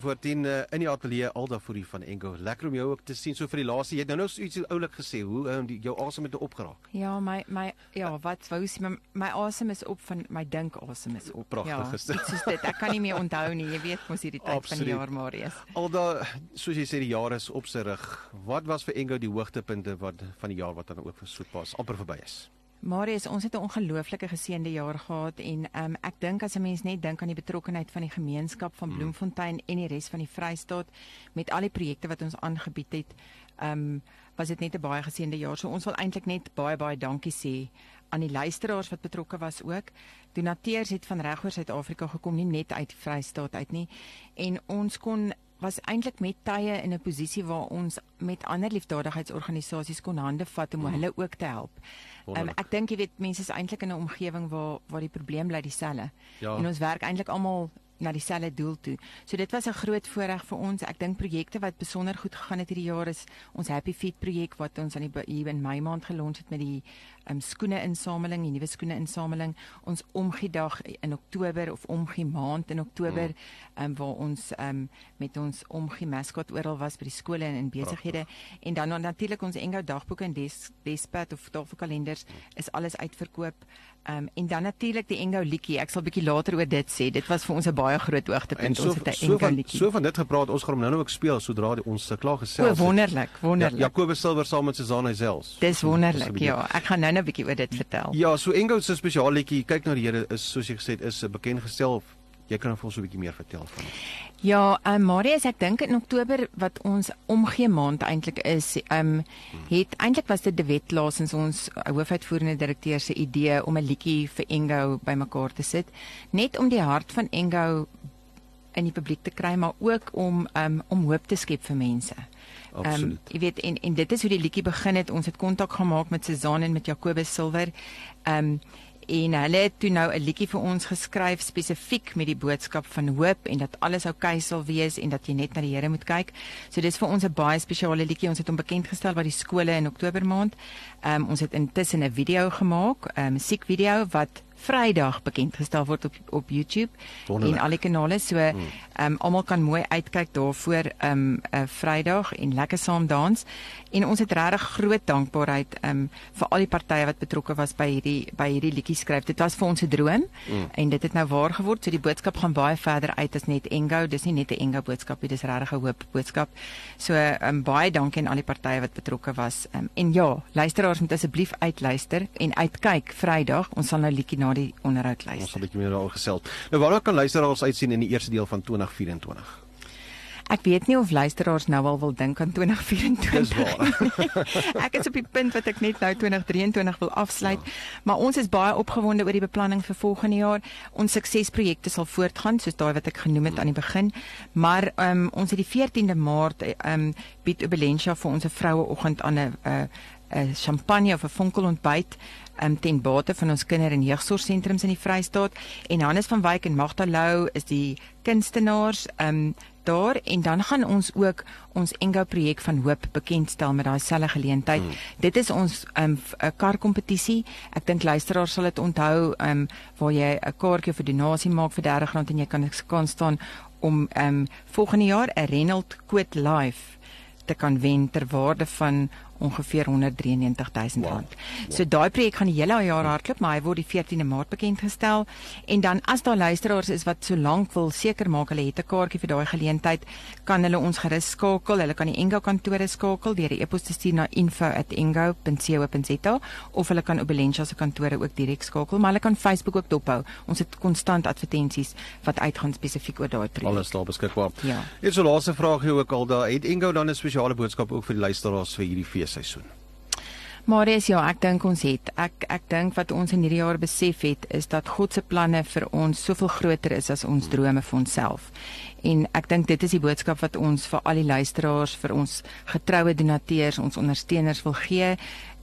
Voor 10 uh, in die ateljee Alda Fourie van Engo. Lekker om jou ook te sien so vir die laaste. Jy het nou nou so iets oulik gesê, hoe um, die, jou asem het opgeraak. Ja, my my ja, wat wou sê my, my asem is op van my dink asem is op. Pragtig ja, is dit. soos dit. Ek kan nie meer onthou nie. Jy weet mos hierdie tyd Absoluut. van die jaar maar is. Alda, soos jy sê die jaar is op sy rug. Wat was vir Engo die hoogtepunte wat van die jaar wat dan ook vir soetpas amper verby is? Marius, ons het 'n ongelooflike geseënde jaar gehad en um, ek dink as 'n mens net dink aan die betrokkenheid van die gemeenskap van Bloemfontein en die res van die Vrystaat met al die projekte wat ons aangebied het, um, was dit net 'n baie geseënde jaar. So ons wil eintlik net baie baie dankie sê aan die luisteraars wat betrokke was ook. Donateurs het van regoor Suid-Afrika gekom, nie net uit die Vrystaat uit nie. En ons kon was eintlik met tye in 'n posisie waar ons met ander liefdadigheidsorganisasies kon hande vat om hulle ook te help. Um, ek dink jy weet mense is eintlik in 'n omgewing waar waar die probleem bly dieselfde. Ja. En ons werk eintlik almal na dieselfde doel toe. So dit was 'n groot voorreg vir ons. Ek dink projekte wat besonder goed gegaan het hierdie jaar is ons Happy Feet projek wat ons aan die hier in Mei maand gelons het met die um, skoene insameling, die nuwe skoene insameling. Ons omgiedag in Oktober of omgie maand in Oktober mm. um, waar ons um, met ons omgie mascot oral was by die skole en in besighede en dan natuurlik ons Engo dagboeke en des, despad of tafelkalenders is alles uitverkoop. Um, en dan natuurlik die Engo liedjie. Ek sal bietjie later oor dit sê. Dit was vir ons 'n baie groot En hoogtepunt. so ons het 'n so van liedjie. so van dit gepraat, ons gaan hom nou nou ook speel sodra ons klaar O, gesels het. wonderlik, Ja, wonderlik. Jacobus Silver saam met Susanna Zels. Dis wonderlik. Ja, ek gaan nou 'n bietjie oor dit vertel. Ja, so Engo se spesiaal liedjie, kyk na die Here is soos jy gesê het is uh, bekend gestel. Jy kan vir ons 'n bietjie meer vertel van dit. Ja, um, Marius, ek dink in Oktober wat ons omgee maand eintlik is, um het eintlik was dit De Wet laasens ons uh, hoofuitvoerende direkteur se idee om 'n liedjie vir Engo bymekaar te sit, net om die hart van Engo in die publiek te kry, maar ook om um om hoop te skep vir mense. Absoluut. jy weet en en dit is hoe die liedjie begin het. Ons het kontak gemaak met Suzan en met Jacobus Silver. Um en hulle het toe nou 'n liedjie vir ons geskryf spesifiek met die boodskap van hoop en dat alles oukei okay sal wees en dat jy net na die Here moet kyk. So dis vir ons 'n baie spesiale liedjie. Ons het hom bekend gestel by die skole in Oktober maand. Um ons het intussen 'n video gemaak, 'n musiekvideo wat Vrydag bekend gestel word op op YouTube Wonderlik. en al die kanale. So ehm um, almal kan mooi uitkyk daarvoor ehm um, 'n uh, Vrydag en lekker saam dans. En ons het regtig groot dankbaarheid ehm um, vir al die partye wat betrokke was by hierdie by hierdie liedjie skryf. Dit was vir ons 'n droom mm. en dit het nou waar geword. So die boodskap gaan baie verder uit as net Engo. Dis nie net 'n Engo boodskap nie, dis regtig 'n hoop boodskap. So ehm um, baie dankie aan al die partye wat betrokke was. Ehm um, en ja, luisteraars moet asseblief uitluister en uitkyk Vrydag. Ons sal nou liedjie na die onderhoud Ons gaan luister. 'n bietjie meer daaroor gesels. Nou waarom kan luisteraars uitsien in die eerste deel van 2024? Ek weet nie of luisteraars nou al wil dink aan 2024. Dis waar. ek is op die punt wat ek net nou 2023 wil afsluit, ja. maar ons is baie opgewonde oor die beplanning vir volgende jaar. Ons suksesprojekte sal voortgaan soos daai wat ek genoem het aan die begin, maar um, ons het die 14de Maart um, bied Obelentia vir ons 'n vroueoggend aan 'n 'n 'n champagne of 'n vonkelontbyt um, ten bate van ons kinder- en jeugsorgsentrums in die Vrystaat en Hannes van Wyk en Magda Lou is die kunstenaars um, daar en dan gaan ons ook ons Engo projek van hoop bekendstel met daai selfe geleentheid. Hmm. Dit is ons 'n um, kar kompetisie. Ek dink luisteraars sal dit onthou um, waar jy 'n kaartjie vir donasie maak vir R30 en jy kan kan staan om um, volgende jaar 'n Renault Quid Life te kan wen ter waarde van ongeveer 193000 Wow. rand. So daai projek gaan die hele jaar hardloop, maar hy word die 14de Maart bekend gestel. En dan as daar luisteraars is wat so lank wil seker maak hulle het 'n kaartjie vir daai geleentheid, kan hulle ons gerus skakel. Hulle kan die Engo kantore skakel deur 'n e-pos te stuur na info@engo.co.za of hulle kan Obelentia se kantore ook direk skakel, maar hulle kan Facebook ook dophou. Ons het konstant advertensies wat uitgaan spesifiek oor daai projek. Alles daar beskikbaar. Ja. Net so laaste vraag hier ook al daar. Het Engo dan 'n spesiale boodskap ook vir die luisteraars vir hierdie say soon. Marius, ja, ek dink ons het. Ek ek dink wat ons in hierdie jaar besef het is dat God se planne vir ons soveel groter is as ons drome vir onsself. En ek dink dit is die boodskap wat ons vir al die luisteraars, vir ons getroue donateurs, ons ondersteuners wil gee,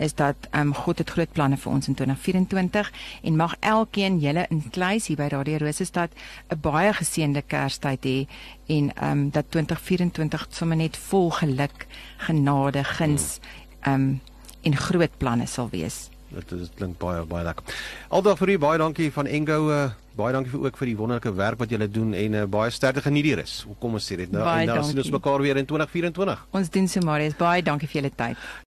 is dat ehm um, God het groot planne vir ons in 2024 en mag elkeen julle in Kleis hier by Radio Rosestad 'n baie geseënde Kerstyd hê en ehm um, dat 2024 sommer net vol geluk, genade, guns ehm um, en groot planne sal wees. Dit klink baie baie lekker. Aldag vir u baie dankie van Engo uh, baie dankie vir ook vir die wonderlike werk wat julle doen en uh, baie sterkte geniet hier is. Hoe kom ons sê dit nou Baie en nou sien ons dankie. mekaar weer in 2024. Ons doen so Marius, baie dankie vir julle tyd.